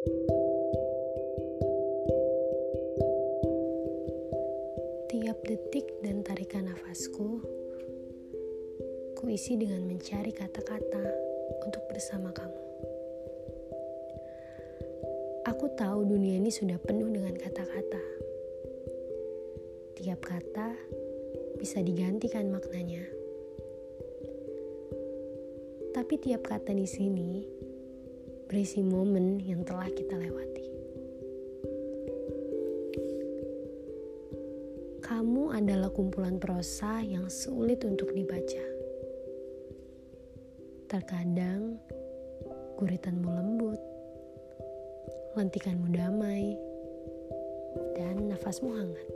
Tiap detik dan tarikan nafasku, kuisi dengan mencari kata-kata untuk bersama kamu. Aku tahu dunia ini sudah penuh dengan kata-kata. Tiap kata bisa digantikan maknanya. Tapi tiap kata di sini berisi momen yang telah kita lewati. Kamu adalah kumpulan prosa yang sulit untuk dibaca. Terkadang guritanmu lembut, lentikanmu damai, dan nafasmu hangat.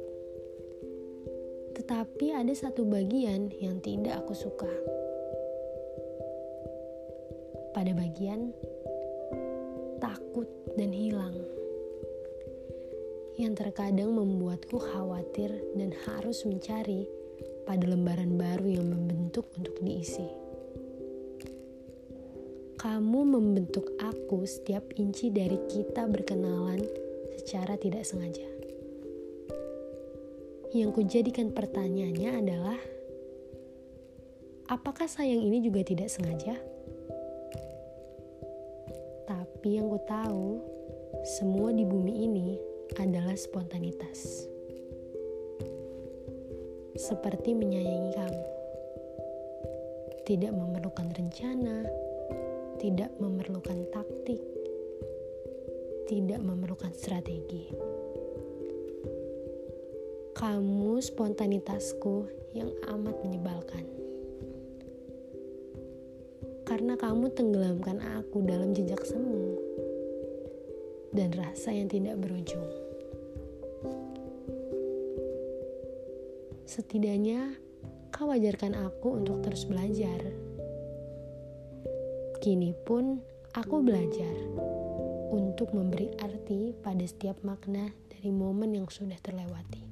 Tetapi ada satu bagian yang tidak aku suka. Pada bagian takut dan hilang yang terkadang membuatku khawatir dan harus mencari pada lembaran baru yang membentuk untuk diisi. Kamu membentuk aku setiap inci dari kita berkenalan secara tidak sengaja. Yang kujadikan pertanyaannya adalah, apakah sayang ini juga tidak sengaja? Tapi yang ku tahu, semua di bumi ini adalah spontanitas. Seperti menyayangi kamu. Tidak memerlukan rencana, tidak memerlukan taktik, tidak memerlukan strategi. Kamu spontanitasku yang amat menyebalkan. Karena kamu tenggelamkan aku dalam jejak semu dan rasa yang tidak berujung. Setidaknya, kau wajarkan aku untuk terus belajar. Kini pun aku belajar untuk memberi arti pada setiap makna dari momen yang sudah terlewati.